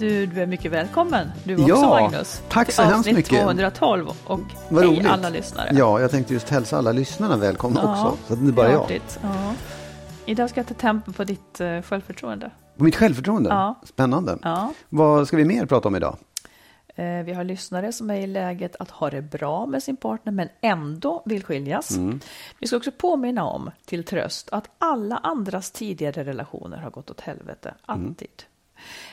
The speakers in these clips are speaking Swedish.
Du, du är mycket välkommen du också Ja, Magnus. tack till så hemskt avsnitt mycket. 212 och Vad hej roligt. alla lyssnare. Ja, jag tänkte just hälsa alla lyssnarna välkomna också. Så att det bara är jag. Ja. Idag ska jag ta tempen på ditt uh, självförtroende. Och mitt självförtroende? Ja. Spännande. Ja. Vad ska vi mer prata om idag? Eh, vi har lyssnare som är i läget att ha det bra med sin partner men ändå vill skiljas. Mm. Vi ska också påminna om, till tröst, att alla andras tidigare relationer har gått åt helvete. Mm.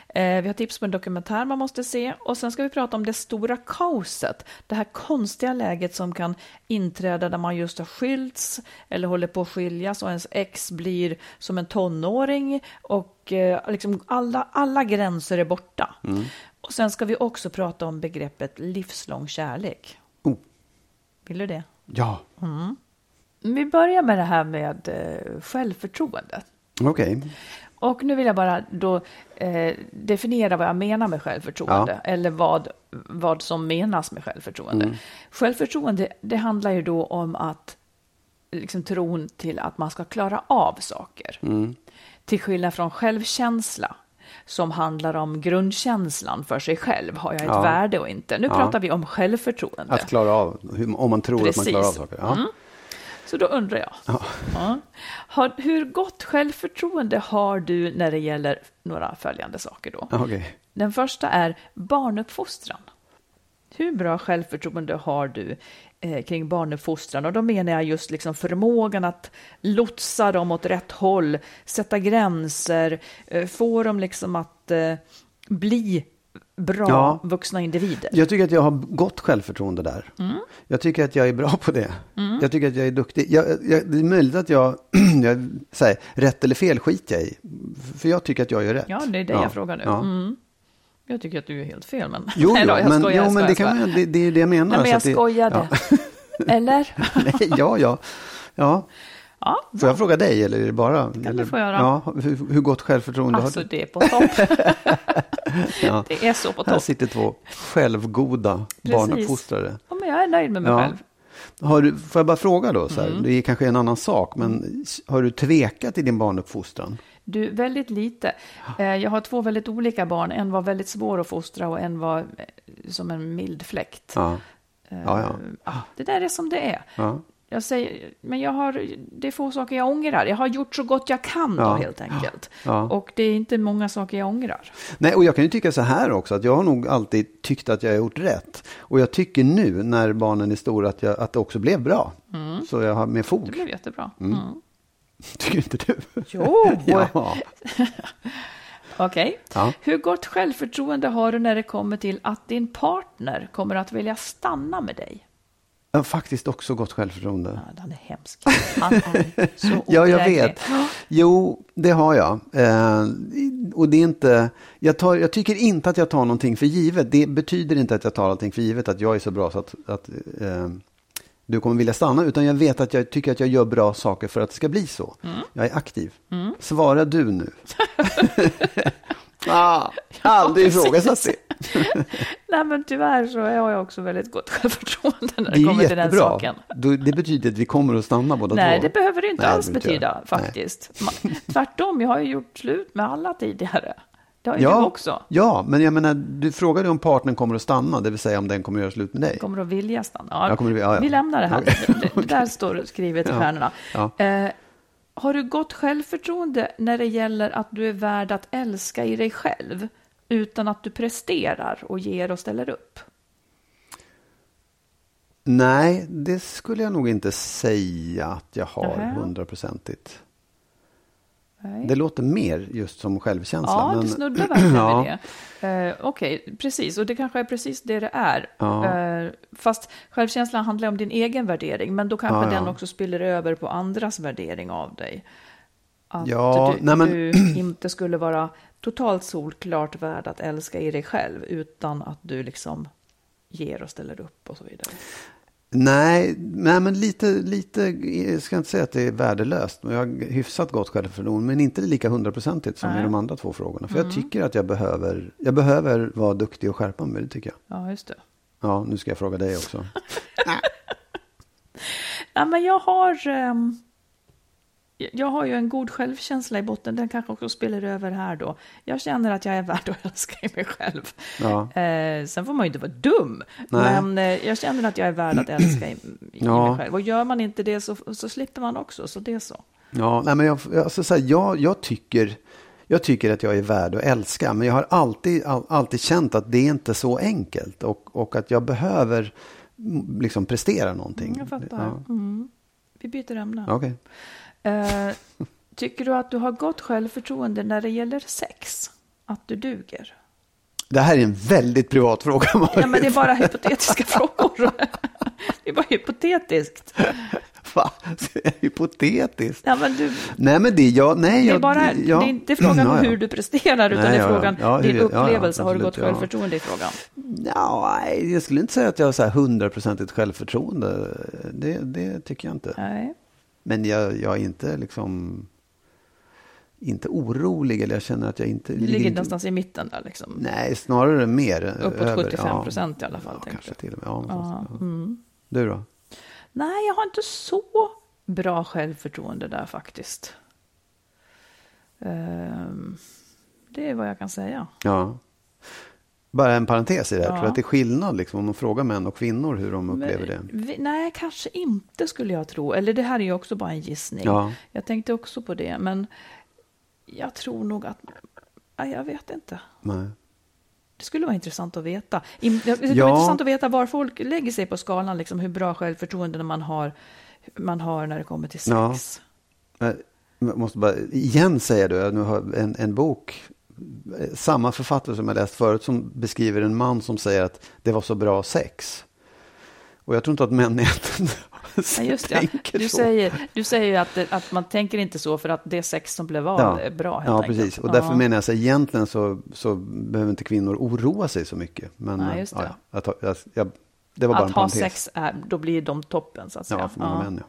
Eh, vi har tips på en dokumentär man måste se och sen ska vi prata om det stora kaoset. Det här konstiga läget som kan inträda där man just har skilts eller håller på att skiljas och ens ex blir som en tonåring och eh, liksom alla, alla gränser är borta. Mm. Och sen ska vi också prata om begreppet livslång kärlek. Oh. Vill du det? Ja, Vi börjar med det här med eh, självförtroende. okej. Och nu vill jag bara då eh, definiera vad jag menar med självförtroende, eller vad, vad som menas med självförtroende. Självförtroende, det handlar ju då om att liksom tron till att man ska klara av saker. Till skillnad från självkänsla, som handlar om grundkänslan för sig själv. Har jag ett Ja. värde och inte? Nu pratar vi om självförtroende. Att klara av, om man tror att man klarar av Precis. saker. Ja. Så då undrar jag, ja. har, hur gott självförtroende har du när det gäller några följande saker då? Ja, Okej. Den första är barnuppfostran. Hur bra självförtroende har du eh, kring barnuppfostran? Och då menar jag just liksom förmågan att lotsa dem åt rätt håll, sätta gränser, eh, få dem liksom att eh, bli bra Ja. vuxna individer. Jag tycker att jag har gott självförtroende där. Jag tycker att jag är bra på det. Jag tycker att jag är duktig. Jag, jag, det är möjligt att jag, jag säger rätt eller fel skiter jag i. För jag tycker att jag gör rätt. Ja, det är det jag frågar nu. Ja. Mm. Jag tycker att du är helt fel, men... Jo, Nej då, jag men, skojar, jo, men det, kan man, det, det är det jag menar. Nej, men jag att det- skojade. Eller? Nej, ja, ja. ja. Ja, Får jag fråga dig eller är det bara? du eller, få göra. Ja, hur, hur gott självförtroende alltså har du? det är på topp. Ja. Det är så på Här topp. sitter två självgoda Precis. barnuppfostrare. Ja, men jag är nöjd med mig Ja. själv. Har du, får jag bara fråga då, så här, Mm. det är kanske en annan sak, men har du tvekat i din barnuppfostran? Du, väldigt lite. Eh, Jag har två väldigt olika barn. En var väldigt svår att fostra och en var eh, som en mild fläkt. Ja. Eh, Ja, ja. ja, Det där är som det är. Ja. Jag säger, men jag har, det är få saker jag ångrar. Jag har gjort så gott jag kan då Ja. helt enkelt. Ja. Och det är inte många saker jag ångrar. Nej, och jag kan ju tycka så här också, att jag har nog alltid tyckt att jag har gjort rätt. Och jag tycker nu, när barnen är stora, att, jag, att det också blev bra. Så jag har med Det fog. blev jättebra. Mm. Tycker inte du? Jo! ja. Okej. Ja. Hur gott självförtroende har du när det kommer till att din partner kommer att vilja stanna med dig? Har faktiskt också gott självförtroende. Ja, han är hemsk. Han är så Ja, jag vet. Jo, det har jag. Eh, och det är inte, jag, tar, jag tycker inte att jag tar någonting för givet. Det betyder inte att jag tar någonting för givet, att jag är så bra så att, att eh, du kommer vilja stanna. Utan jag vet att jag tycker att jag gör bra saker för att det ska bli så. Jag är aktiv. Svara du nu. Ah, aldrig ifrågasatt det. Nej, men tyvärr så har jag också väldigt gott självförtroende när Det det, kommer till den saken. Det betyder att vi kommer att stanna båda Nej, två. det behöver det inte Nej, alls betyda. Nej. faktiskt. Ma- Tvärtom, jag har ju gjort slut med alla tidigare. Det har ju du Ja, också. ja, men jag menar, du frågade om partnern kommer att stanna, det vill säga om den kommer att göra slut med dig. Kommer att vilja stanna. Jag kommer ja, ja. Vi lämnar det här. Okej. Det, det där står skrivet i Ja. stjärnorna. Ja. Eh, har du gott självförtroende när det gäller att du är värd att älska i dig själv utan att du presterar och ger och ställer upp? Nej, det skulle jag nog inte säga att jag har hundraprocentigt. Nej. Det låter mer just som självkänsla. Ja, men... det snuddar verkligen Ja. vid det. Eh, Okej, precis. Och det kanske är precis det det är. Ja. Eh, fast självkänslan handlar om din egen värdering, men då kanske ja. den också spiller över på andras värdering av dig. Att Ja, du, nej, men- du inte skulle vara totalt solklart värd att älska i dig själv, utan att du liksom ger och ställer upp och så vidare. Nej, nej, men lite, lite, jag ska inte säga att det är värdelöst. men Jag har hyfsat gott självförtroende, men inte lika hundraprocentigt som i Nej. de andra två frågorna. För Mm. jag tycker att jag behöver, jag behöver vara duktig och skärpa mig, det tycker jag. Ja, just det. Ja, nu ska jag fråga dig också. Ja, men jag har... ehm, jag har ju en god självkänsla i botten, den kanske också spelar över här då. Jag känner att jag är värd att älska i mig själv. Ja. Eh, sen får man ju inte vara dum, Nej. men eh, jag känner att jag är värd att älska i, i Ja. mig själv. Och gör man inte det så, så slipper man också, så det är så. Ja, nej, men jag, alltså, så här, jag, jag, tycker, jag tycker att jag är värd att älska, men jag har alltid, all, alltid känt att det är inte så enkelt och, och att jag behöver liksom prestera någonting. Jag fattar. Ja. Mm. Vi byter ämne. Okej. Eh, tycker du att du har gott självförtroende när det gäller sex? Att du duger? Det här är en väldigt privat fråga. Marit. Ja, men det är bara hypotetiska frågor. Det är bara hypotetiskt. Va? Hypotetiskt. Ja, men du, Nej, men det, jag, nej, det är jag, bara, ja. det är inte frågan Ja, om ja. hur du presterar, utan Nej, det är ja, ja. frågan Ja, din ja, ja, upplevelse. har du gott ja. självförtroende i frågan? Ja, nej, jag skulle inte säga att jag har hundraprocentigt självförtroende. Det, det tycker jag inte. Nej. Men jag, jag är inte liksom inte orolig eller jag känner att jag inte Du ligger inte, någonstans i mitten där liksom. Nej, snarare mer. Uppåt över, 75 procent i alla fall. Ja, kanske jag. till och med. Ja, ja. mm. Du då? Nej, jag har inte så bra självförtroende där faktiskt. Ehm, det är vad jag kan säga. Ja. Bara en parentes i det här. Ja. Tror du att det är skillnad liksom, om man frågar män och kvinnor hur de upplever det? Men nej, kanske inte skulle jag tro. Eller det här är ju också bara en gissning. Ja. Jag tänkte också på det, men jag tror nog att... Nej, jag vet inte. Nej. Det skulle vara intressant att veta. Det skulle Ja. vara intressant att veta var folk lägger sig på skalan, liksom hur bra självförtroende man har, man har när det kommer till Ja. sex. Men Jag måste bara igen säga det, jag nu har en, en bok, samma författare som jag läst förut, som beskriver en man som säger att det var så bra sex. Och jag tror inte att män egentligen Ja, just det. tänker Du så. säger, du säger ju att, det- att man tänker inte så för att det sex som blev av är bra helt ja, enkelt. precis. Och därför Ja. menar jag så egentligen så, så behöver inte kvinnor oroa sig så mycket. Men eh, just ja, det. ja, jag jag, jag, det var bara en Att ha parentes. sex, är, då blir de toppen så att säga. Ja, för många män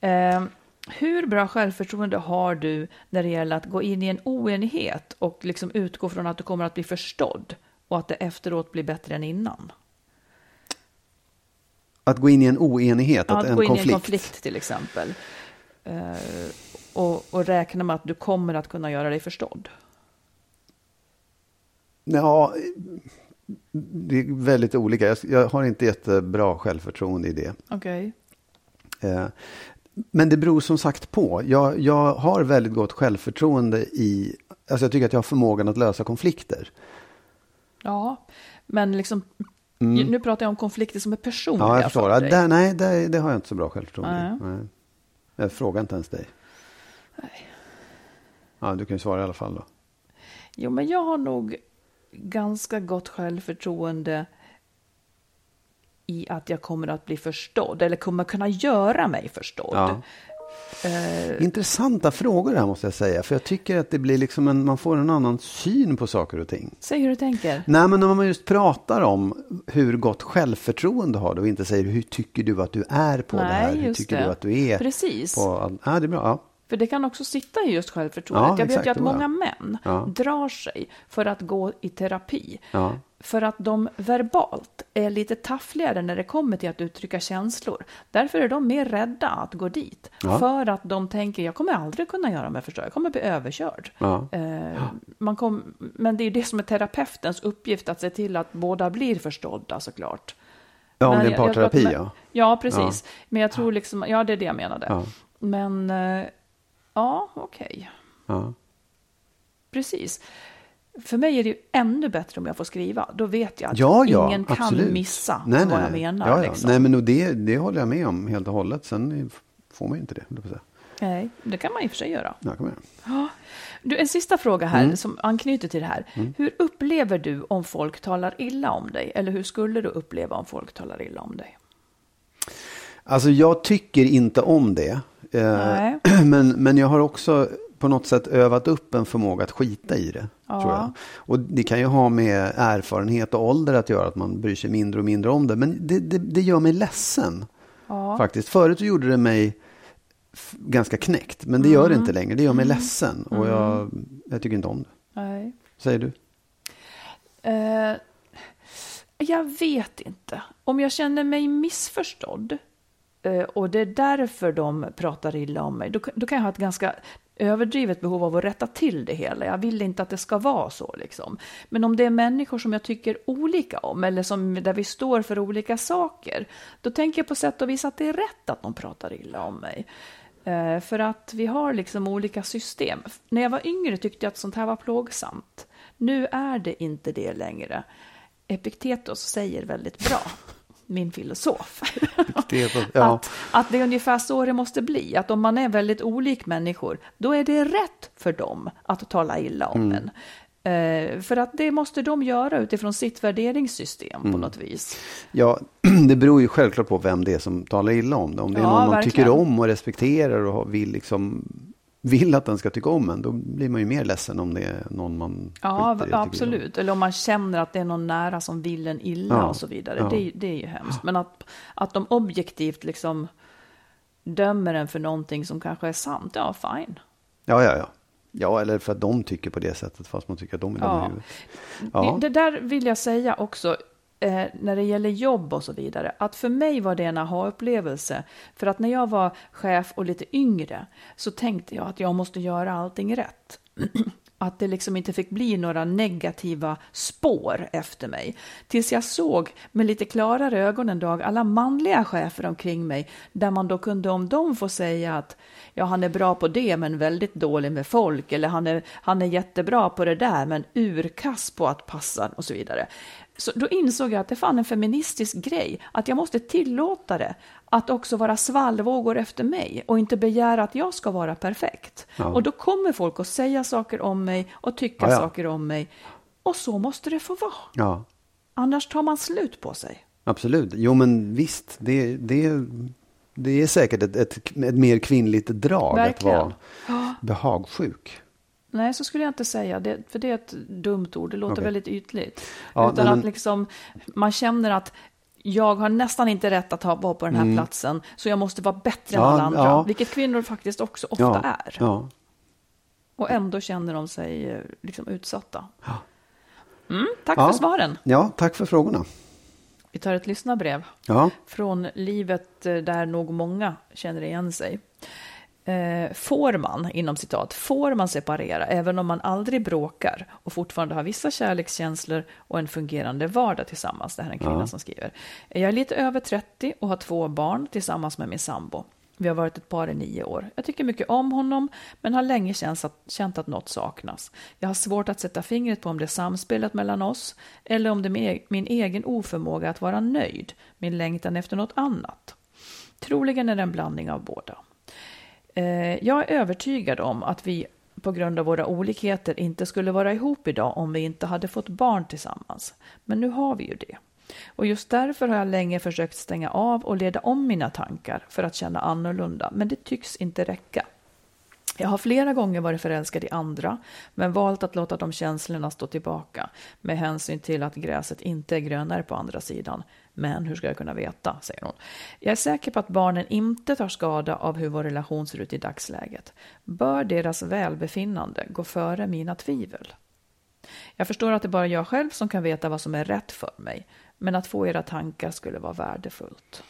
ja. Eh, hur bra självförtroende har du när det gäller att gå in i en oenighet och liksom utgå från att du kommer att bli förstådd och att det efteråt blir bättre än innan? Att gå in i en oenighet, Ja, att att en gå in konflikt. i en konflikt till exempel. Eh, och, och räkna med att du kommer att kunna göra dig förstådd. Ja, det är väldigt olika. Jag, har inte jättebra självförtroende i det. Okej. Men det beror som sagt på. Jag, jag har väldigt gott självförtroende i... Alltså jag tycker att jag har förmågan att lösa konflikter. Ja, men liksom, nu pratar jag om konflikter som är personliga Mm. Ja, jag förstår. för dig. där, nej, där, det har jag inte så bra självförtroende. Nej. Nej. Jag frågar inte ens dig. Nej. Ja, du kan ju svara i alla fall då. Jo, men jag har nog ganska gott självförtroende i att jag kommer att bli förstådd, eller kommer kunna göra mig förstådd. Ja. Eh, Intressanta frågor här måste jag säga. För jag tycker att det blir liksom en, man får en annan syn på saker och ting. säg hur du tänker. Nej, men när man just pratar om hur gott självförtroende har du och inte säger hur tycker du att du är på det Nej, här? Hur tycker det. du att du är Precis. på. Ja, det är bra. Ja. För det kan också sitta i just självförtroendet. Ja, jag vet exakt, ju att många män Ja. drar sig för att gå i terapi. Ja. För att de verbalt är lite taffligare när det kommer till att uttrycka känslor. Därför är de mer rädda att gå dit. För att de tänker, jag kommer aldrig kunna göra mig förstådd, jag kommer bli överkörd. Eh, man kom, men det är ju det som är terapeutens uppgift, att se till att båda blir förstådda såklart. Ja, om Men det är parterapi, ja. Ja, precis. Men jag tror liksom, ja det är det jag menade. Men, eh, ja, okej. ja. Precis. För mig är det ju ännu bättre om jag får skriva. Då vet jag att Ja, ja, ingen absolut. kan missa nej, vad nej. jag menar. Ja, ja. Liksom. Nej, men det, det håller jag med om helt och hållet. Sen får man ju inte det. Nej, det kan man i och för sig göra. Ja, kom igen. Ja. Du, en sista fråga här Mm. som anknyter till det här. Hur upplever du om folk talar illa om dig? Eller hur skulle du uppleva om folk talar illa om dig? Alltså jag tycker inte om det. Eh, Nej. Men, men jag har också på något sätt övat upp en förmåga att skita i det. Ja. Tror jag. Och det kan ju ha med erfarenhet och ålder att göra, att man bryr sig mindre och mindre om det. Men det, det, det gör mig ledsen. Ja. Faktiskt. Förut gjorde det mig ganska knäckt, men det gör det inte längre. Det gör mig ledsen och jag, jag tycker inte om det. Nej. Säger du? Eh, jag vet inte. Om jag känner mig missförstådd eh, Eh, och det är därför de pratar illa om mig, då, då kan jag ha ett ganska överdrivet behov av att rätta till det hela. Jag vill inte att det ska vara så. Liksom. Men om det är människor som jag tycker olika om eller som, där vi står för olika saker, då tänker jag på sätt och vis att det är rätt att de pratar illa om mig. Eh, för att vi har liksom olika system. När jag var yngre tyckte jag att sånt här var plågsamt. Nu är det inte det längre. Epiktetos säger väldigt bra, min filosof, Ja. att, att det är ungefär så det måste bli. Att om man är väldigt olik människor, då är det rätt för dem att tala illa om Mm. en. Eh, för att det måste de göra utifrån sitt värderingssystem Mm. på något vis. Ja, det beror ju självklart på vem det är som talar illa om det. Om det är Ja, någon man verkligen. tycker om och respekterar och vill, liksom, vill att den ska tycka om en, då blir man ju mer ledsen om det är någon man Ja, skiter i absolut. Eller om man känner att det är någon nära som vill en illa Ja, och så vidare. ja. Det, det är ju hemskt. Men att, att de objektivt liksom dömer en för någonting som kanske är sant, ja fine. Ja, ja, ja. Ja, eller för att de tycker på det sättet, fast man tycker att de är dumma i huvudet. Ja. Det, det där vill jag säga också eh, när det gäller jobb och så vidare. Att för mig var det en aha-upplevelse. För att när jag var chef och lite yngre så tänkte jag att jag måste göra allting rätt. Att det liksom inte fick bli några negativa spår efter mig. Tills jag såg med lite klarare ögon en dag alla manliga chefer omkring mig. Där man då kunde om dem få säga att ja, han är bra på det men väldigt dålig med folk. Eller han är, han är jättebra på det där men urkass på att passa och så vidare. Så då insåg jag att det fann en feministisk grej, att jag måste tillåta det, att också vara svallvågor efter mig och inte begära att jag ska vara perfekt. Ja. Och då kommer folk att säga saker om mig och tycka Ja, ja. saker om mig. Och så måste det få vara. Annars tar man slut på sig. absolut. Jo, men visst, det, det, det är säkert ett, ett, ett mer kvinnligt drag Verkligen. att vara behagsjuk. Nej, så skulle jag inte säga, det, för det är ett dumt ord, det låter Okej. väldigt ytligt. Ja, Utan nej, att men- liksom, man känner att jag har nästan inte rätt att ha, vara på den här platsen, så jag måste vara bättre än Mm. Ja, alla andra. ja. Vilket kvinnor faktiskt också ofta är. Och ändå känner de sig eh, liksom utsatta. Mm, tack för svaren. ja, tack för frågorna. Vi tar ett lyssnarbrev Ja, från livet eh, där nog många känner igen sig. Eh, får man, inom citat, får man separera även om man aldrig bråkar och fortfarande har vissa kärlekskänslor och en fungerande vardag tillsammans? Det här är en kvinna Ja. som skriver. Jag är lite över 30 och har två barn tillsammans med min sambo. Vi har varit ett par i nio år. Jag tycker mycket om honom, men har länge känt att, känt att något saknas. Jag har svårt att sätta fingret på om det är samspelet mellan oss eller om det är min, e- egen oförmåga att vara nöjd, min längtan efter något annat. Troligen är det en blandning av båda. Eh, Jag är övertygad om att vi på grund av våra olikheter inte skulle vara ihop idag om vi inte hade fått barn tillsammans. Men nu har vi ju det. Och just därför har jag länge försökt stänga av och leda om mina tankar för att känna annorlunda, men det tycks inte räcka. Jag har flera gånger varit förälskad i andra, men valt att låta de känslorna stå tillbaka med hänsyn till att gräset inte är grönare på andra sidan. Men hur ska jag kunna veta, säger hon. Jag är säker på att barnen inte tar skada av hur vår relation ser ut i dagsläget. Bör deras välbefinnande gå före mina tvivel? Jag förstår att det bara är jag själv som kan veta vad som är rätt för mig, men att få era tankar skulle vara värdefullt.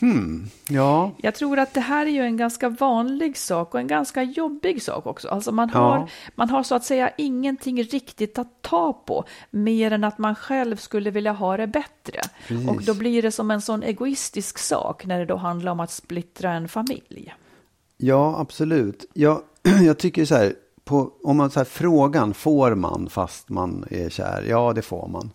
Hmm, ja. Jag tror att det här är ju en ganska vanlig sak och en ganska jobbig sak också. Alltså man Ja. har, man har så att säga ingenting riktigt att ta på, mer än att man själv skulle vilja ha det bättre. Precis. Och då blir det som en sån egoistisk sak när det då handlar om att splittra en familj. Ja, absolut. Jag, jag tycker så här, på, om man så här, frågan, får man fast man är kär? Ja, det får man.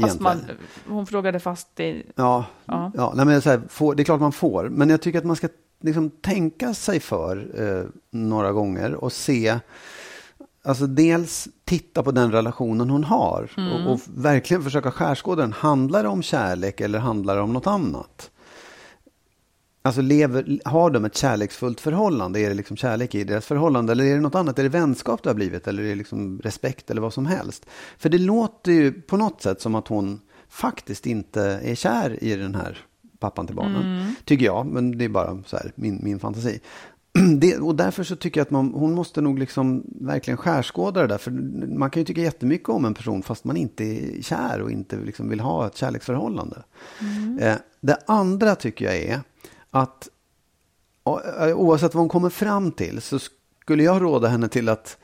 Fast man, hon frågade fast det... Ja, Ja. ja. nej, men så här, får, det är klart man får. Men jag tycker att man ska liksom tänka sig för eh, några gånger och se Alltså dels titta på den relationen hon har och, och verkligen försöka skärskåda den. Handlar det om kärlek eller handlar det om något annat? Alltså lever, har de ett kärleksfullt förhållande? Är det liksom kärlek i deras förhållande? Eller är det något annat? Är det vänskap det har blivit? Eller är det liksom respekt eller vad som helst? För det låter ju på något sätt som att hon faktiskt inte är kär i den här pappan till barnen. Tycker jag, men det är bara så här, min, min fantasi. Det, och därför så tycker jag att man, hon måste nog liksom verkligen skärskåda det där. För man kan ju tycka jättemycket om en person fast man inte är kär och inte liksom vill ha ett kärleksförhållande. Eh, det andra tycker jag är att oavsett vad hon kommer fram till så skulle jag råda henne till att,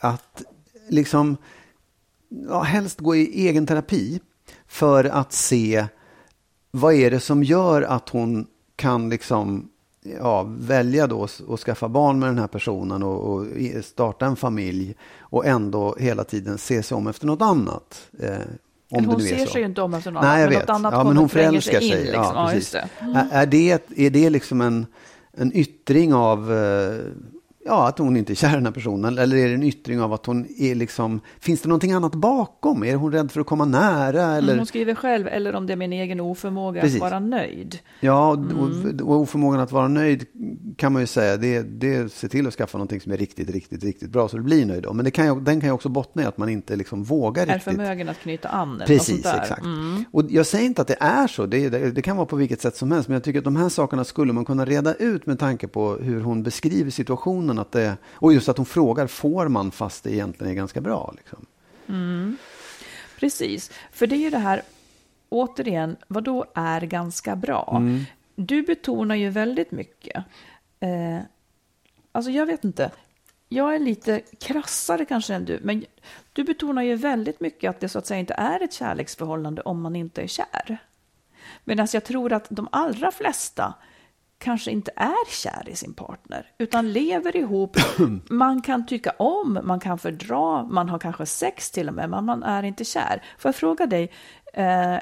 att liksom ja, helst gå i egen terapi för att se vad är det som gör att hon kan liksom ja, välja då att skaffa barn med den här personen och, och starta en familj och ändå hela tiden se sig om efter något annat. Eh, om hon det nu är ser så. sig ju inte om efter något Nej, jag vet. annat ja, men hon förälskar sig sig. Liksom. Ja, Ja, precis. just det. Är, är det. Är det liksom en, en yttring av eh, ja, att hon inte är kär i den här personen? Eller är det en yttring av att hon är liksom... Finns det någonting annat bakom? Är hon rädd för att komma nära? Eller? Hon skriver själv, eller om det är min egen oförmåga Precis. att vara nöjd. Ja, Mm. och, och oförmågan att vara nöjd kan man ju säga, det, det ser till att skaffa någonting som är riktigt, riktigt, riktigt bra så du blir nöjd. då. Men det kan ju, den kan ju också bottna i att man inte liksom vågar Är riktigt. förmögen att knyta an Precis, exakt. Mm. Och jag säger inte att det är så, det, det, det kan vara på vilket sätt som helst, men jag tycker att de här sakerna skulle man kunna reda ut med tanke på hur hon beskriver situationen. Att det, och just att hon frågar, får man fast det egentligen är ganska bra? Liksom. Precis, för det är ju det här, återigen, vad då är ganska bra? Mm. Du betonar ju väldigt mycket. Eh, alltså jag vet inte, jag är lite krassare kanske än du, men du betonar ju väldigt mycket att det så att säga inte är ett kärleksförhållande om man inte är kär. Medan jag tror att de allra flesta kanske inte är kär i sin partner, utan lever ihop. Man kan tycka om, man kan fördra, man har kanske sex till och med, men man är inte kär. Får jag fråga dig, eh,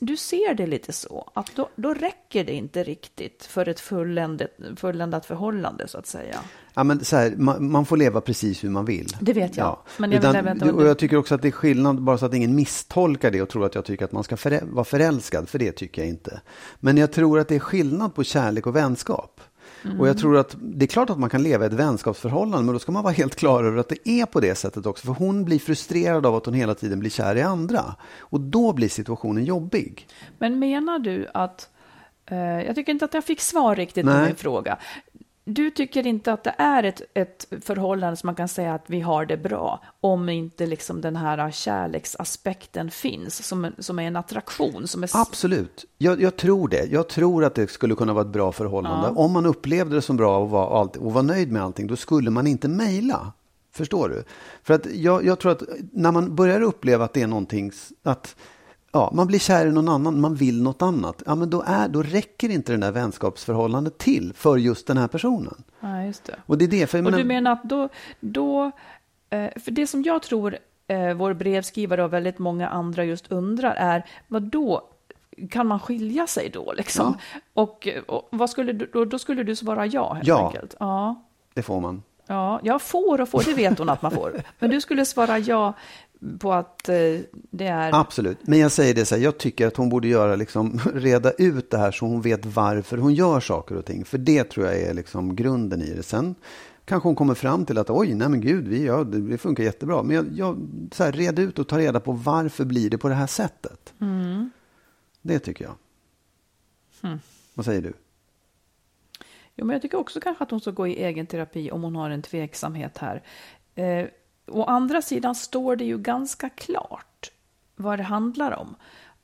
du ser det lite så, att då, då räcker det inte riktigt för ett fulländat, fulländat förhållande så att säga. Ja, men så här, man, man får leva precis hur man vill. Det vet jag, men jag vill Utan, vad och jag tycker också att det är skillnad, bara så att ingen misstolkar det och tror att jag tycker att man ska förä- vara förälskad, för det tycker jag inte. Men jag tror att det är skillnad på kärlek och vänskap. Och Mm. jag tror att det är klart att man kan leva i ett vänskapsförhållande, men då ska man vara helt klar över att det är på det sättet också. För hon blir frustrerad av att hon hela tiden blir kär i andra. Och då blir situationen jobbig. Men menar du att, eh, jag tycker inte att jag fick svar riktigt på Nej. min fråga. Du tycker inte att det är ett, ett förhållande som man kan säga att vi har det bra om inte liksom den här kärleksaspekten finns som, som är en attraktion. Som är, Absolut, jag, jag tror det. Jag tror att det skulle kunna vara ett bra förhållande. Om man upplevde det som bra och var, allt, och var nöjd med allting, då skulle man inte mejla. Förstår du? För att jag, jag tror att när man börjar uppleva att det är någonting, att ja, man blir kär i någon annan, man vill något annat, ja, men då, är, då räcker inte det där vänskapsförhållandet till för just den här personen. Ja, just det. Och det är det, för Och menar- du menar att då, då eh, för det som jag tror eh, vår brevskrivare och väldigt många andra just undrar är, vad då kan man skilja sig då liksom? Och, och vad skulle du, då, då skulle du svara ja helt Ja. enkelt? Ja. det får man. Ja, jag får och får, det vet hon att man får. Men du skulle svara ja på att eh, det är... Absolut, men jag säger det så här, jag tycker att hon borde göra liksom, reda ut det här så hon vet varför hon gör saker och ting. För det tror jag är liksom grunden i det. Sen kanske hon kommer fram till att oj, nej men gud, vi, ja, det, funkar jättebra. Men jag, jag så här, red ut och ta reda på varför blir det på det här sättet. Mm. Det tycker jag. Hmm. Vad säger du? Jo, men jag tycker också kanske att hon ska gå i egen terapi om hon har en tveksamhet här. Eh, å andra sidan står det ju ganska klart vad det handlar om.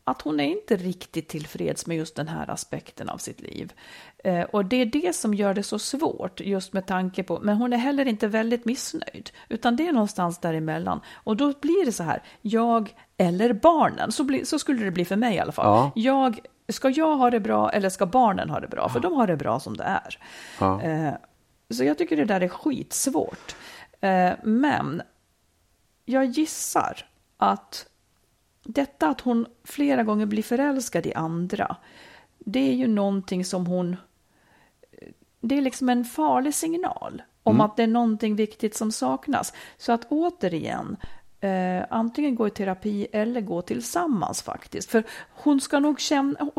Att hon är inte riktigt tillfreds med just den här aspekten av sitt liv. Eh, och det är det som gör det så svårt, just med tanke på, men hon är heller inte väldigt missnöjd, utan det är någonstans däremellan. Och då blir det så här, jag eller barnen, så, bli, så skulle det bli för mig i alla fall. Ja. Jag, ska jag ha det bra eller ska barnen ha det bra? För de har det bra som det är. Ja. Eh, så jag tycker det där är skitsvårt. Eh, men jag gissar att detta att hon flera gånger blir förälskad i andra, det är ju någonting som hon... Det är liksom en farlig signal om att det är någonting viktigt som saknas. Så att återigen, eh, antingen gå i terapi eller gå tillsammans faktiskt. För hon ska nog känna...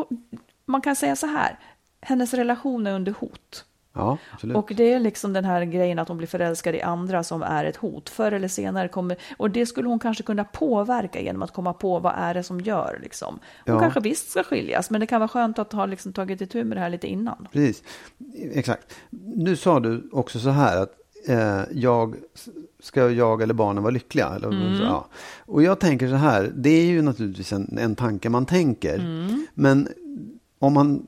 Man kan säga så här, hennes relation är under hot. Ja, absolut. Och det är liksom den här grejen att hon blir förälskad i andra som är ett hot. Förr eller senare kommer, och det skulle hon kanske kunna påverka genom att komma på vad är det som gör liksom. Hon Ja. kanske visst ska skiljas, men det kan vara skönt att ha liksom tagit itu med det här lite innan. Precis. Exakt. Nu sa du också så här att eh, jag, ska jag eller barnen vara lyckliga? Eller, Mm. ja. Och jag tänker så här, det är ju naturligtvis en, en tanke man tänker. Mm. Men om man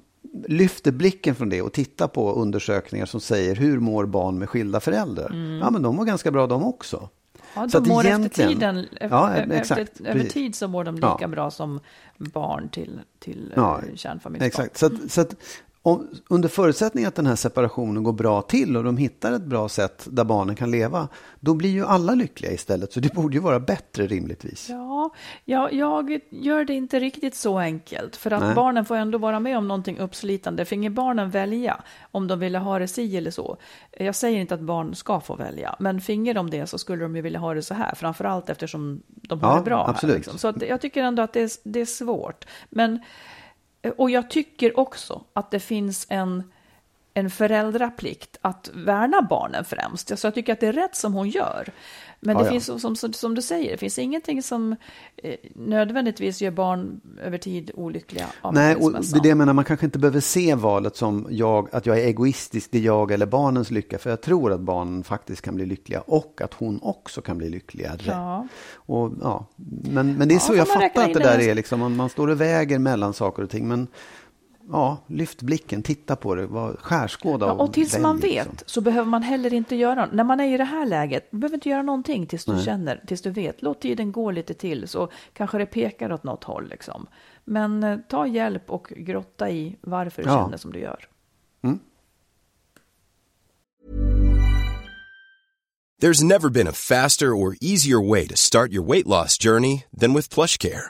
lyfter blicken från det och tittar på undersökningar som säger hur mår barn med skilda föräldrar? Ja, men de mår ganska bra de också. Mm. Ja, Så de mår efter tiden, Ja, efter, exakt, över precis. tid så mår de lika Ja. bra som barn till, till Ja, ja, kärnfamiljsbarn. Exakt. Så att, så att om, under förutsättning att den här separationen går bra till och de hittar ett bra sätt där barnen kan leva, då blir ju alla lyckliga istället. Så det borde ju vara bättre rimligtvis. Ja, jag, jag gör det inte riktigt så enkelt. För att Nej. barnen får ändå vara med om någonting uppslitande. Finge barnen välja om de ville ha det si eller så. Jag säger inte att barn ska få välja, men finge de det så skulle de ju vilja ha det så här. Framförallt eftersom de har Ja, det bra. absolut. Här, liksom. Så jag tycker ändå att det är, det är svårt. Men, Eh, och jag tycker också att det finns en en föräldraplikt att värna barnen främst. Så jag tycker att det är rätt som hon gör. Men det ja. finns, som, som, som du säger, det finns ingenting som eh, nödvändigtvis gör barn över tid olyckliga Nej, och det är det jag menar, man kanske inte behöver se valet som jag, att jag är egoistisk, det är jag eller barnens lycka. För jag tror att barnen faktiskt kan bli lyckliga och att hon också kan bli lyckligare. Ja. Och, ja, men, men det är så jag fattar att det där är. Liksom, man, man står och väger mellan saker och ting. Men ja, lyft blicken, titta på det, var skärskåda Ja, och tills välj, man vet liksom. så behöver man heller inte göra, när man är i det här läget, du behöver inte göra någonting tills du känner, tills du vet. Låt tiden gå lite till så kanske det pekar åt något håll liksom. Men eh, ta hjälp och grotta i varför du Ja. känner som du gör. There's never been a faster or easier way to start your weight loss journey than with PlushCare.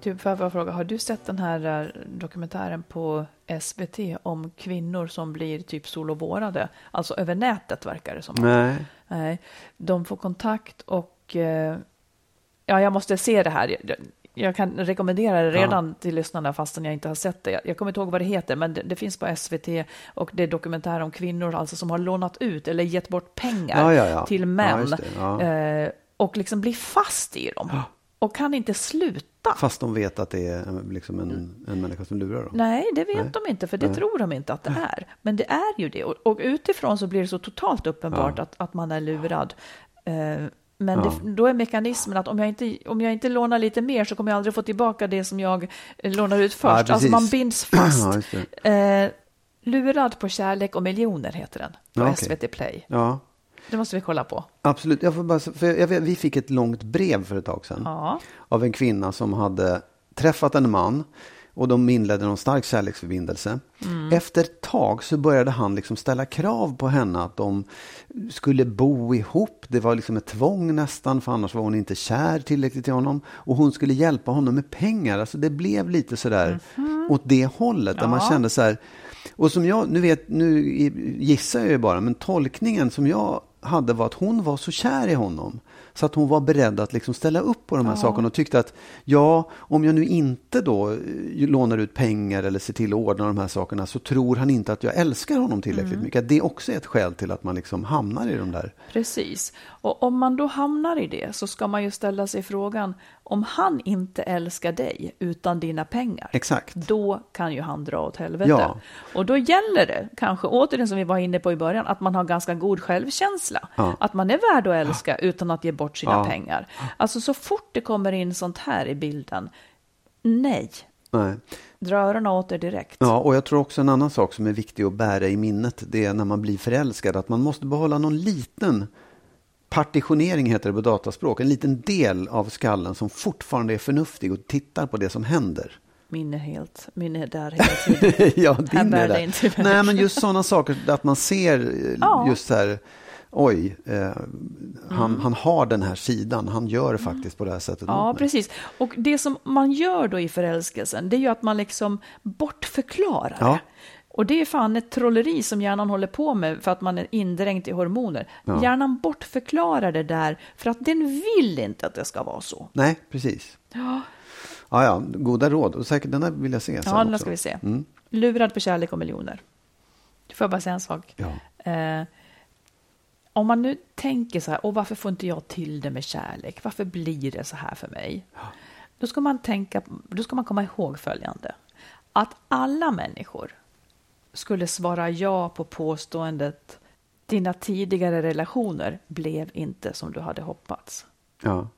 Typ, får jag fråga, har du sett den här eh, dokumentären på SVT om kvinnor som blir typ solovårade? Alltså över nätet verkar det som. Nej. Nej. De får kontakt och eh, ja, jag måste se det här. Jag, kan rekommendera det redan till lyssnarna fastän jag inte har sett det. Jag, kommer inte ihåg vad det heter, men det, det, finns på SVT och det är dokumentär om kvinnor alltså som har lånat ut eller gett bort pengar Ja, ja, ja. till Ja, män det. Ja. eh, och liksom blir fast i dem och kan inte sluta. Fast de vet att det är en- liksom en, en människa som lurar dem. Nej, det vet Nej. de inte, för det tror de inte att det är. Men det är ju det. Och, och utifrån så blir det så totalt uppenbart att, att man är lurad. Eh, men Ja. det, då är mekanismen att om jag, inte, om jag inte lånar lite mer så kommer jag aldrig få tillbaka det som jag eh, lånar ut Ja, först. alltså precis. man binds fast. Ja. Eh, lurad på kärlek och miljoner heter den på Ja, okej. SVT Play. Ja, Det måste vi kolla på. absolut. Jag får bara, för jag vet, vi fick ett långt brev för ett tag sedan. Ja. av en kvinna som hade träffat en man och de inledde någon stark kärleksförbindelse. Efter ett tag så började han liksom ställa krav på henne att de skulle bo ihop. Det var liksom ett tvång nästan för annars var hon inte kär tillräckligt i honom. Och hon skulle hjälpa honom med pengar. Alltså det blev lite sådär åt det hållet där man Ja. kände så här. Och som jag, nu vet, nu gissar jag ju bara, men tolkningen som jag hade var att hon var så kär i honom. Så att hon var beredd att liksom ställa upp på de här sakerna och tyckte att ja, om jag nu inte då eh, lånar ut pengar eller ser till att ordna de här sakerna så tror han inte att jag älskar honom tillräckligt mycket. Att det också är ett skäl till att man liksom hamnar i de där. Precis. Och om man då hamnar i det så ska man ju ställa sig frågan om han inte älskar dig utan dina pengar. Exakt. Då kan ju han dra åt helvete. Ja. Och då gäller det, kanske återigen som vi var inne på i början, att man har ganska god självkänsla. Ja. Att man är värd att älska utan att ge bort sina Ja. pengar. Alltså så fort det kommer in sånt här i bilden, nej, Nej. dra öronen åt er direkt. Ja, och jag tror också en annan sak som är viktig att bära i minnet, det är när man blir förälskad, att man måste behålla någon liten partitionering heter det på dataspråk, en liten del av skallen som fortfarande är förnuftig och tittar på det som händer. Min är helt, min är där hela tiden. ja, din är det. inte. Nej, men just sådana saker, att man ser eh, Ja. just så här, oj, eh, han, Mm. han har den här sidan, han gör faktiskt på det här sättet Ja, precis. Och det som man gör då i förälskelsen, det är ju att man liksom bortförklarar Ja. det. Och det är fan ett trolleri som hjärnan håller på med för att man är indränkt i hormoner. Ja. Hjärnan bortförklarar det där för att den vill inte att det ska vara så. Nej, precis. Ja, Ja, ja, goda råd. Och säkert den där vill jag se ja den där ska vi se. Mm. Lurad på kärlek och miljoner. Får jag bara säga en sak? Ja. Eh, om man nu tänker så här, och varför får inte jag till det med kärlek? Varför blir det så här för mig? Då ska man tänka, då ska man komma ihåg följande. Att alla människor skulle svara ja på påståendet dina tidigare relationer blev inte som du hade hoppats. Ja.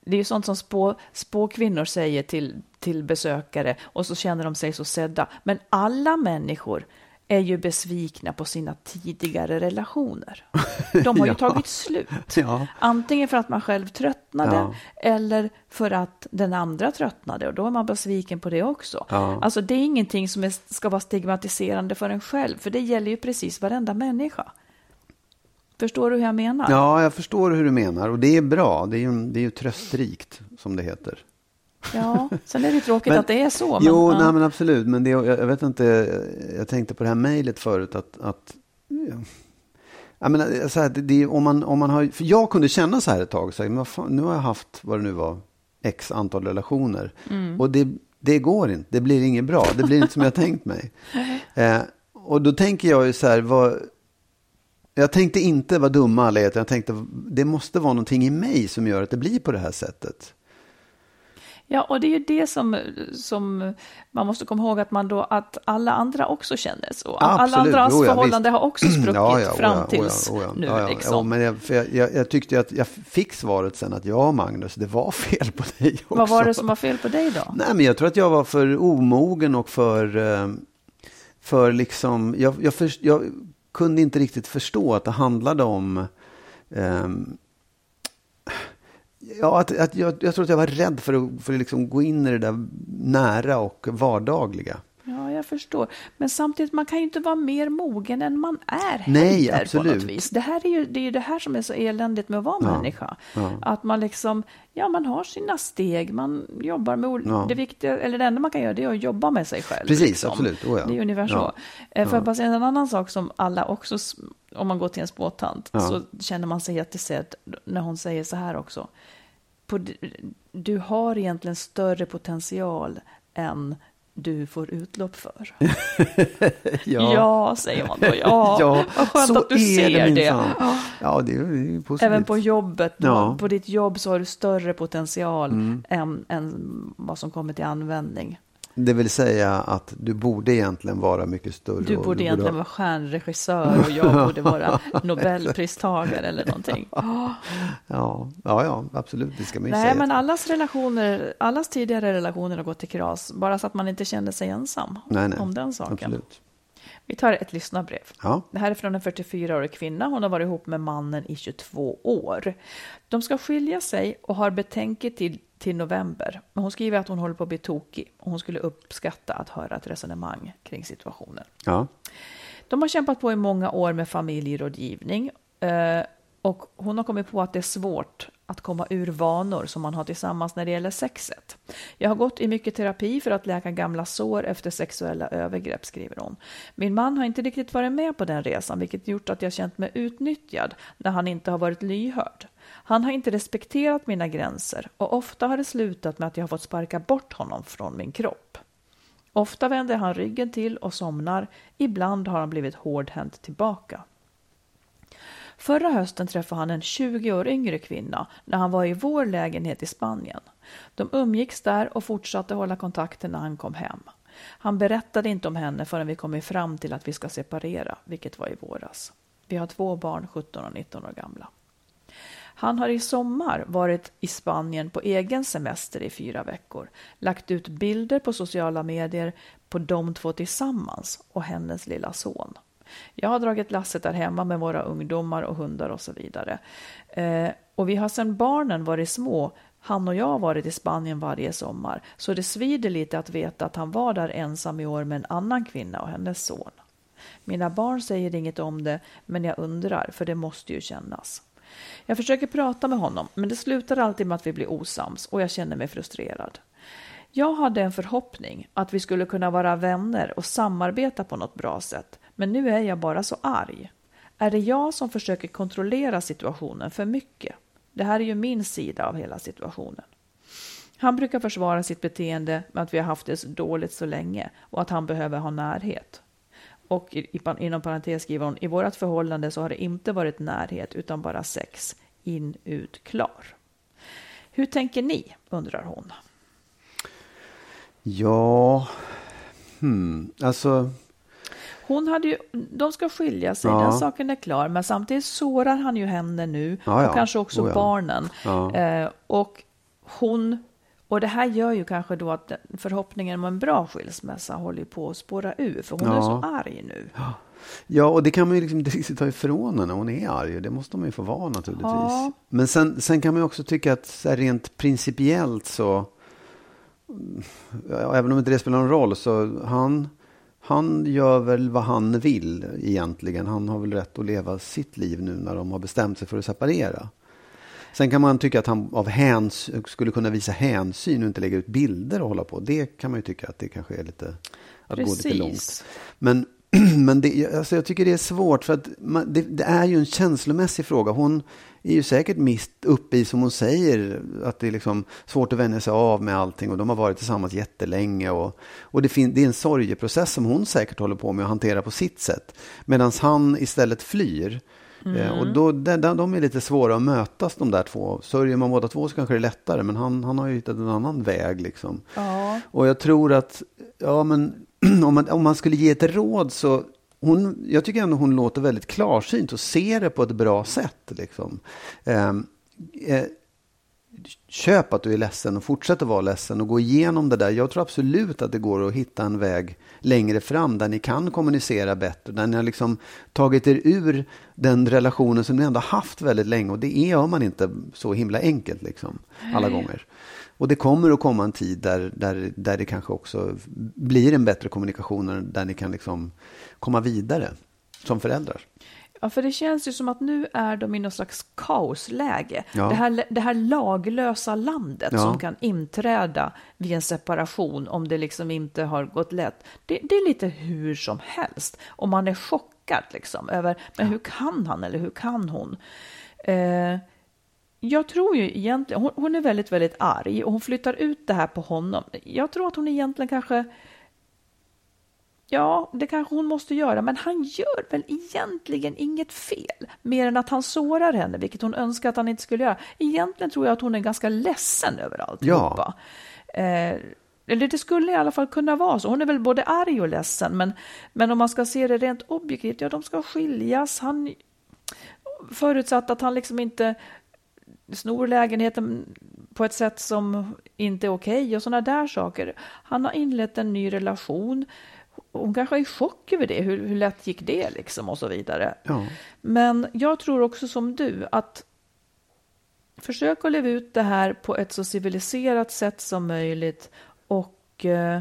Det är ju sånt som spå, spåkvinnor säger till, till besökare och så känner de sig så sedda. Men alla människor är ju besvikna på sina tidigare relationer. De har ju Ja. tagit slut. Ja. Antingen för att man själv tröttnade Ja. eller för att den andra tröttnade och då är man besviken på det också. Alltså det är ingenting som är, ska vara stigmatiserande för en själv, för det gäller ju precis varenda människa. Förstår du hur jag menar? Ja, jag förstår hur du menar. Och det är bra. Det är ju, det är ju tröstrikt, som det heter. Ja, sen är det tråkigt Men- att det är så. Men, jo, ja. nej, men absolut. Men det, jag, jag vet inte, jag tänkte på det här mejlet förut. Att, att, jag menar, så här, det, det, om man, om man har, för jag kunde känna så här ett tag. Så här, men fan, nu har jag haft, vad det nu var, x antal relationer. Mm. Och det, det går inte. Det blir inget bra. Det blir inte som jag tänkt mig. Eh, och då tänker jag ju så här, vad, jag tänkte inte vad dumma alla är. Jag tänkte, det måste vara någonting i mig som gör att det blir på det här sättet. Ja, och det är ju det som, som man måste komma ihåg att, man då, att alla andra också känner så. alla Absolut. andras Jo, ja, förhållande visst. har också spruckit Ja, ja, fram oh tills oh oh nu. Liksom. men jag, för jag, jag, jag tyckte att jag fick svaret sen att ja, Magnus, det var fel på dig också. Vad var det som var fel på dig då? Nej, men jag tror att jag var för omogen och för, eh, för liksom, jag, jag, först, jag kunde inte riktigt förstå att det handlade om, ehm, Ja, att, att jag, jag tror att jag var rädd för att, för att liksom gå in i det där nära och vardagliga. Ja, jag förstår. Men samtidigt, man kan ju inte vara mer mogen än man är Nej, heller, absolut. på något vis. Det, här är ju, det är ju det här som är så eländigt med att vara Ja, människa. ja. Att man liksom, ja, man har sina steg, man jobbar med Ja. det viktiga, eller det enda man kan göra det är att jobba med sig själv. Precis, liksom. absolut. Oh, ja. Det är ungefär så. Ja. Eh, Får jag bara säga en annan sak som alla också, om man går till en spåtant, så känner man sig jättesedd när hon säger så här också. På, du har egentligen större potential än du får utlopp för. Ja, säger man då. Ja, Ja, vad skönt så att du ser det. minsann. Ja, det är, det är positivt. Även på jobbet, då, Ja. Mm. på ditt jobb så har du större potential än, än vad som kommer till användning. Det vill säga att du borde egentligen vara mycket större. Du borde egentligen vara stjärnregissör och jag borde vara Nobelpristagare eller någonting. Ja, ja, ja, absolut. Det ska man ju Nej, säga. men allas relationer, allas tidigare relationer har gått till kras, bara så att man inte känner sig ensam nej, nej. om den saken. Absolut. Vi tar ett lyssnarbrev. Ja. Det här är från en 44-årig kvinna. Hon har varit ihop med mannen i 22 år. De ska skilja sig och har betänketid till november. Men hon skriver att hon håller på att bli tokig och hon skulle uppskatta att höra ett resonemang kring situationen. Ja. De har kämpat på i många år med familjerådgivning eh, och hon har kommit på att det är svårt att komma ur vanor som man har tillsammans när det gäller sexet. Jag har gått i mycket terapi för att läka gamla sår efter sexuella övergrepp, skriver hon. Min man har inte riktigt varit med på den resan, vilket gjort att jag känt mig utnyttjad när han inte har varit lyhörd. Han har inte respekterat mina gränser och ofta har det slutat med att jag har fått sparka bort honom från min kropp. Ofta vänder han ryggen till och somnar. Ibland har han blivit hårdhänt tillbaka. Förra hösten träffade han en 20 år yngre kvinna när han var i vår lägenhet i Spanien. De umgicks där och fortsatte hålla kontakten när han kom hem. Han berättade inte om henne förrän vi kommit fram till att vi ska separera, vilket var i våras. Vi har två barn, 17 och 19 år gamla. Han har i sommar varit i Spanien på egen semester i fyra veckor, lagt ut bilder på sociala medier på de två tillsammans och hennes lilla son. Jag har dragit lasset där hemma med våra ungdomar och hundar och så vidare. Eh, och vi har sedan barnen varit små, han och jag har varit i Spanien varje sommar, så det svider lite att veta att han var där ensam i år med en annan kvinna och hennes son. Mina barn säger inget om det, men jag undrar, för det måste ju kännas. Jag försöker prata med honom, men det slutar alltid med att vi blir osams och jag känner mig frustrerad. Jag hade en förhoppning att vi skulle kunna vara vänner och samarbeta på något bra sätt, men nu är jag bara så arg. Är det jag som försöker kontrollera situationen för mycket? Det här är ju min sida av hela situationen. Han brukar försvara sitt beteende med att vi har haft det så dåligt så länge och att han behöver ha närhet. Och inom parentes skriver hon, i vårt förhållande så har det inte varit närhet utan bara sex. In, ut, klar. Hur tänker ni? undrar hon. Ja, hmm. alltså, hon hade ju, de ska skilja sig, Ja. den saken är klar. Men samtidigt sårar han ju henne nu Ja, ja. och kanske också Oh, barnen. Eh, och hon, och det här gör ju kanske då att förhoppningen om en bra skilsmässa håller på att spåra ur. För hon är så arg nu. ja, och det kan man ju liksom inte riktigt ta ifrån henne. Hon är arg det måste man ju få vara naturligtvis. Ja. Men sen, sen kan man ju också tycka att så här, rent principiellt så, ja, även om inte det spelar någon roll, så han, han gör väl vad han vill egentligen. Han har väl rätt att leva sitt liv nu när de har bestämt sig för att separera. Sen kan man tycka att han av häns, skulle kunna visa hänsyn och inte lägga ut bilder och hålla på. Det kan man ju tycka att det kanske är lite, att gå lite långt. Precis. Men, men det, alltså jag tycker det är svårt för att man, det, det är ju en känslomässig fråga. Hon är ju säkert mitt uppe i, som hon säger, att det är liksom svårt att vänja sig av med allting och de har varit tillsammans jättelänge. Och, och det, fin, det är en sorgeprocess som hon säkert håller på med att hantera på sitt sätt. Medan han istället flyr. Eh, Och då, de, de är lite svåra att mötas de där två. Sörjer man båda två så kanske det är lättare, men han, han har ju hittat en annan väg. Liksom. Ja. Och jag tror att, ja men om man, om man skulle ge ett råd så, hon, jag tycker ändå hon låter väldigt klarsynt och ser det på ett bra sätt. Liksom. Ehm, eh, köp att du är ledsen och fortsätt att vara ledsen och gå igenom det där. Jag tror absolut att det går att hitta en väg längre fram där ni kan kommunicera bättre, där ni har liksom tagit er ur den relationen som ni ändå haft väldigt länge och det gör man inte så himla enkelt liksom alla gånger. Och det kommer att komma en tid där, där, där det kanske också blir en bättre kommunikation där ni kan liksom komma vidare som föräldrar. Ja, för det känns ju som att nu är de i något slags kaosläge. Ja. Det, här, det här laglösa landet Ja. som kan inträda vid en separation om det liksom inte har gått lätt. Det, det är lite hur som helst. Och man är chockad liksom över, men hur kan han eller hur kan hon? Eh, jag tror ju egentligen, hon, hon är väldigt, väldigt arg och hon flyttar ut det här på honom. Jag tror att hon egentligen kanske Ja, det kanske hon måste göra, men han gör väl egentligen inget fel, mer än att han sårar henne, vilket hon önskar att han inte skulle göra. Egentligen tror jag att hon är ganska ledsen över alltihopa. Eh, eller det skulle i alla fall kunna vara så. Hon är väl både arg och ledsen, men, men om man ska se det rent objektivt, ja, de ska skiljas. Han, förutsatt att han liksom inte snor lägenheten på ett sätt som inte är okej och sådana där saker. Han har inlett en ny relation. Hon kanske är i chock över det. Hur, hur lätt gick det liksom och så vidare. Ja. Men jag tror också som du att försök att leva ut det här på ett så civiliserat sätt som möjligt och eh,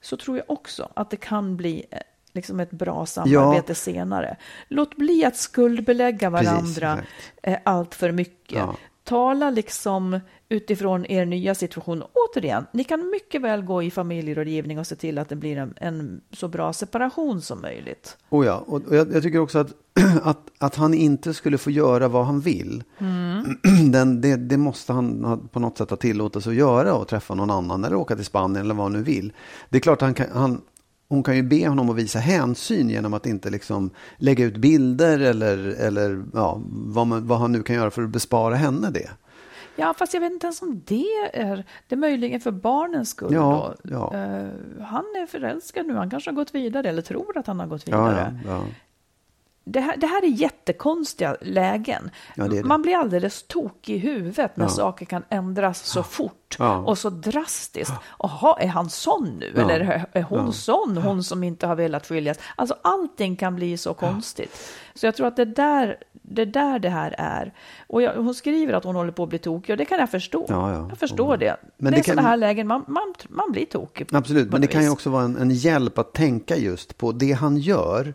så tror jag också att det kan bli eh, liksom ett bra samarbete senare. Låt bli att skuldbelägga Precis, varandra exakt. eh, allt för mycket. Ja. Tala liksom utifrån er nya situation. Återigen, ni kan mycket väl gå i familjerådgivning och se till att det blir en, en så bra separation som möjligt. Oh ja, och jag, jag tycker också att, att, att han inte skulle få göra vad han vill. Den, det, det måste han ha, på något sätt ha tillåtelse att göra och träffa någon annan eller åka till Spanien eller vad han nu vill. Det är klart han kan, han, hon kan ju be honom att visa hänsyn genom att inte liksom lägga ut bilder eller, eller ja, vad, man, vad han nu kan göra för att bespara henne det. Ja, fast jag vet inte ens om det är, det är möjligen för barnens skull. Ja, ja. Eh, han är förälskad nu, han kanske har gått vidare eller tror att han har gått vidare. ja. Det, här, det här är jättekonstiga lägen. Ja, det det. Man blir alldeles tokig i huvudet när Ja. saker kan ändras så fort Ja. och så drastiskt. Jaha, är han sån nu? Eller är- hon sån, hon som inte har velat skiljas? Alltså allting kan bli så konstigt. Så jag tror att det där det är där det här är. Och jag, hon skriver att hon håller på att bli tokig och det kan jag förstå. Ja, ja. Jag förstår det. Men det det är sådana här lägen man, man, man blir tokig. Absolut, men det något kan ju vis. också vara en, en hjälp att tänka just på det han gör.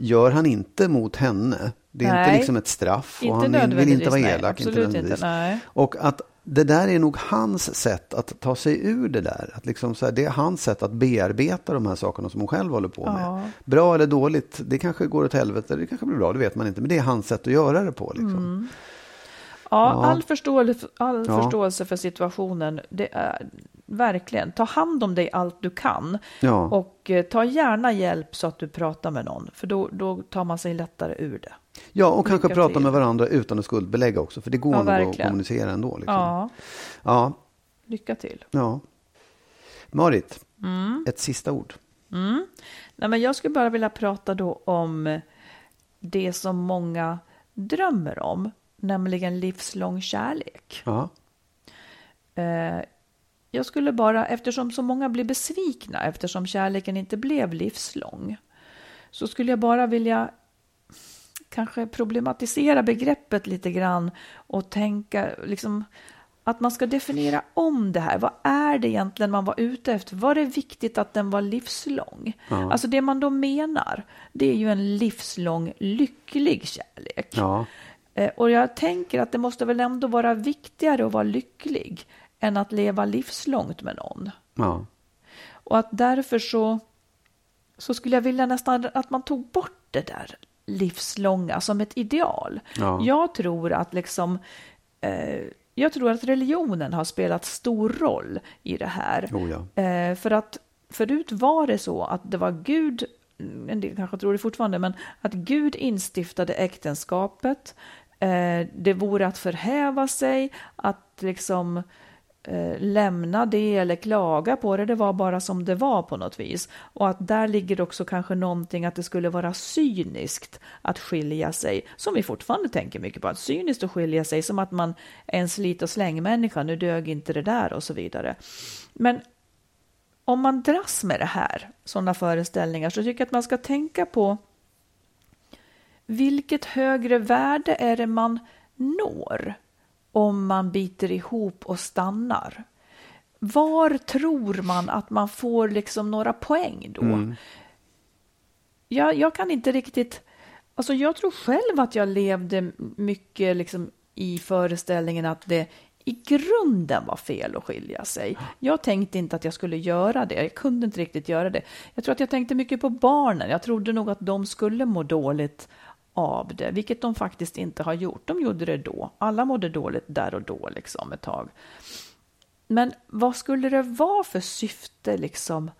Gör han inte mot henne. Det är inte Mm. Nej. liksom ett straff och Inte han vill- inte vara elak. Absolut inte, nej. Och att det där är nog hans sätt att ta sig ur det där. Att liksom så här, det är hans sätt att bearbeta de här sakerna som hon själv håller på med. Ja. Bra eller dåligt, det kanske går åt helvete, det kanske blir bra, det vet man inte. Men det är hans sätt att göra det på. Liksom. Mm. Ja, Ja. all, förståelse, all Ja. förståelse för situationen. Det är, verkligen, ta hand om dig allt du kan. Och eh, ta gärna hjälp så att du pratar med någon. För då, då tar man sig lättare ur det. Ja, och kanske prata till. med varandra utan att skuldbelägga också. För det går Ja, nog att verkligen. kommunicera ändå. Liksom. Ja, ja. lycka till. Ja. Marit, Mm. ett sista ord. Nej, men jag skulle bara vilja prata då om det som många drömmer om. Nämligen livslång kärlek. Ja. Eh, jag skulle bara, eftersom så många blir besvikna, eftersom kärleken inte blev livslång, så skulle jag bara vilja kanske problematisera begreppet lite grann och tänka liksom att man ska definiera om det här. Vad är det egentligen man var ute efter? Var det viktigt att den var livslång? Alltså det man då menar, det är ju en livslång lycklig kärlek. Ja. Eh, Och jag tänker att det måste väl ändå vara viktigare att vara lycklig än att leva livslångt med någon. Ja. Och att därför så, så skulle jag vilja nästan att man tog bort det där livslånga som ett ideal. Ja. Jag tror att liksom eh, jag tror att religionen har spelat stor roll i det här. Oh ja. Eh, för att förut var det så att det var Gud, en del kanske tror det fortfarande, men att Gud instiftade äktenskapet. Eh, det vore att förhäva sig, att liksom eh, lämna det eller klaga på det. Det var bara som det var på något vis. Och att där ligger också kanske någonting att det skulle vara cyniskt att skilja sig. Som vi fortfarande tänker mycket på. Att cyniskt att skilja sig som att man är en slit och slängmänniska. Nu dög inte det där och så vidare. Men om man dras med det här, sådana föreställningar, så tycker jag att man ska tänka på vilket högre värde är det man når om man biter ihop och stannar? Var tror man att man får liksom några poäng då? Mm. Jag, jag kan inte riktigt... Alltså jag tror själv att jag levde mycket liksom i föreställningen att det i grunden var fel att skilja sig. Jag tänkte inte att jag skulle göra det. Jag kunde inte riktigt göra det. Jag tror att jag tänkte mycket på barnen. Jag trodde nog att de skulle må dåligt av det, vilket de faktiskt inte har gjort. De gjorde det då. Alla mådde dåligt där och då, liksom ett tag. Men vad skulle det vara för syfte liksom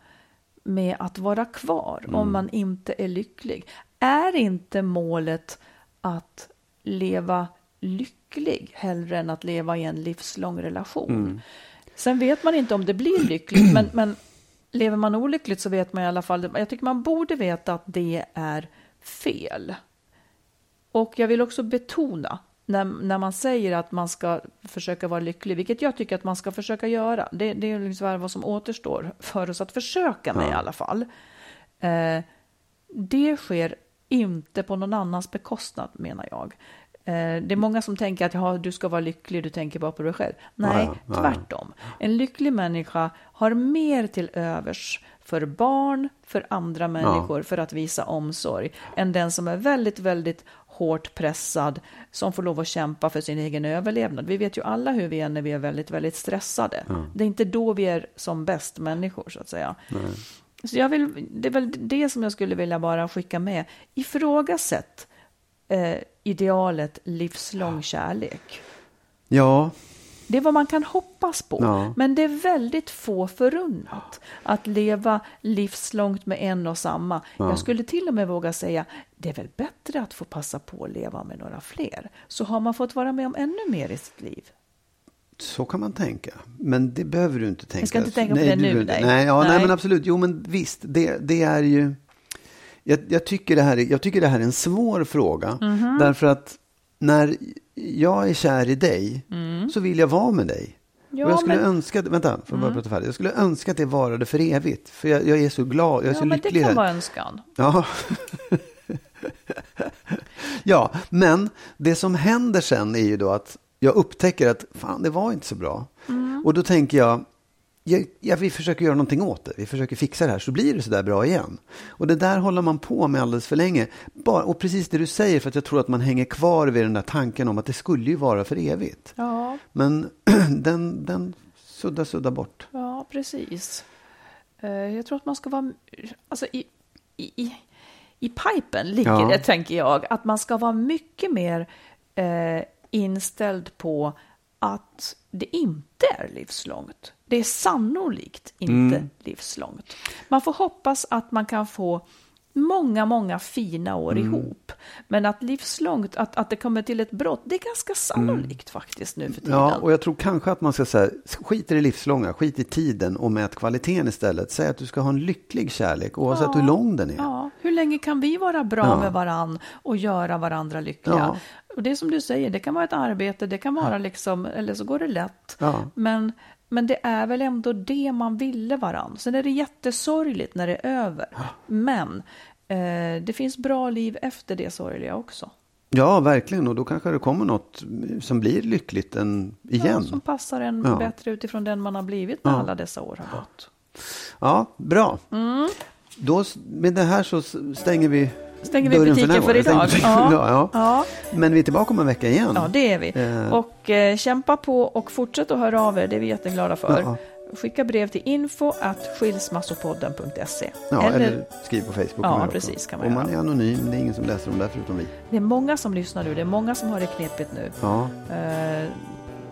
med att vara kvar mm. om man inte är lycklig? Är inte målet att leva lycklig hellre än att leva i en livslång relation? Mm. Sen vet man inte om det blir lyckligt, men, men lever man olyckligt så vet man i alla fall, jag tycker man borde veta att det är fel. Och jag vill också betona när, när man säger att man ska försöka vara lycklig, vilket jag tycker att man ska försöka göra. Det, det är liksom vad som återstår för oss att försöka med ja. i alla fall. Eh, det sker inte på någon annans bekostnad menar jag. Eh, det är många som tänker att ja, du ska vara lycklig, du tänker bara på dig själv. Nej, ja, ja, tvärtom. En lycklig människa har mer till övers för barn, för andra människor, för att visa omsorg, än den som är väldigt, väldigt hårt pressad, som får lov att kämpa för sin egen överlevnad. Vi vet ju alla hur vi är när vi är väldigt, väldigt stressade. Ja. Det är inte då vi är som bäst människor, så att säga. Nej. Så jag vill, det är väl det som jag skulle vilja bara skicka med. Ifrågasätt eh, idealet livslång kärlek. Ja, det är vad man kan hoppas på. Ja. Men det är väldigt få förunnat att leva livslångt med en och samma. Ja. Jag skulle till och med våga säga, det är väl bättre att få passa på att leva med några fler. Så har man fått vara med om ännu mer i sitt liv. Så kan man tänka. Men det behöver du inte tänka. Jag ska inte tänka på nej, det nu. Nej, nej, ja, nej. nej, men absolut. Jo, men visst. Det, det är ju... Jag, jag, tycker det här är, jag tycker det här är en svår fråga. Mm -hmm. Därför att när jag är kär i dig mm. så vill jag vara med dig. Ja, och jag skulle men... önska, vänta, för mm. prata färdigt. Jag skulle önska att det varade för evigt. För jag, jag är så glad, jag är ja, så men lycklig. Det kan vara önskan. Ja. ja, men det som händer sen är ju då att jag upptäcker att fan, det var inte så bra. Mm. Och då tänker jag, ja, vi försöker göra någonting åt det. Vi försöker fixa det här så blir det så där bra igen. Och det där håller man på med alldeles för länge. Bara, och precis det du säger, för att jag tror att man hänger kvar vid den där tanken om att det skulle ju vara för evigt. Ja. Men den, den suddar, suddar bort. Ja, precis. Eh, jag tror att man ska vara, alltså i, i, i pipen ligger ja. det, tänker jag, att man ska vara mycket mer eh, inställd på att det inte är livslångt. Det är sannolikt inte mm. livslångt. Man får hoppas att man kan få många, många fina år mm. ihop. Men att livslångt, att, att det kommer till ett brott, det är ganska sannolikt mm. faktiskt nu för tiden. Ja, och jag tror kanske att man ska säga, skit i det livslånga, skit i tiden och mät kvaliteten istället. Säg att du ska ha en lycklig kärlek oavsett ja, hur lång den är. Ja, hur länge kan vi vara bra ja. med varann och göra varandra lyckliga? Ja. Och det är som du säger, det kan vara ett arbete, det kan vara liksom, eller så går det lätt. Men men det är väl ändå det man ville varann. Sen är det jättesorgligt när det är över. Men eh, det finns bra liv efter det sorgliga också. Ja, verkligen. Och då kanske det kommer något som blir lyckligt än igen. Ja, som passar en ja. bättre utifrån den man har blivit när ja. alla dessa år har gått. Ja, bra. Mm. Då, med det här så stänger vi stänger vi butiken för, för idag. Ja. ja. Ja. Men vi är tillbaka om en vecka igen. Ja, det är vi. Eh. Och eh, kämpa på och fortsätt att höra av er, det är vi jätteglada för. Ja. Skicka brev till info at skilsmassopodden.se. Ja, eller, eller skriv på Facebook. Ja, precis. Kan man och man är anonym, det är ingen som läser dem där förutom vi. Det är många som lyssnar nu, det är många som har det knepigt nu. Ja. Uh,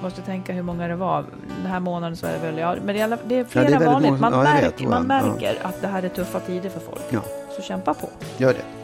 måste tänka hur många det var. Den här månaden så är det väl, ja, men det är, det är flera ja, det är vanligt. Man, ja, märk, man märker att det här är tuffa tider för folk. Ja. Så kämpa på. Gör det.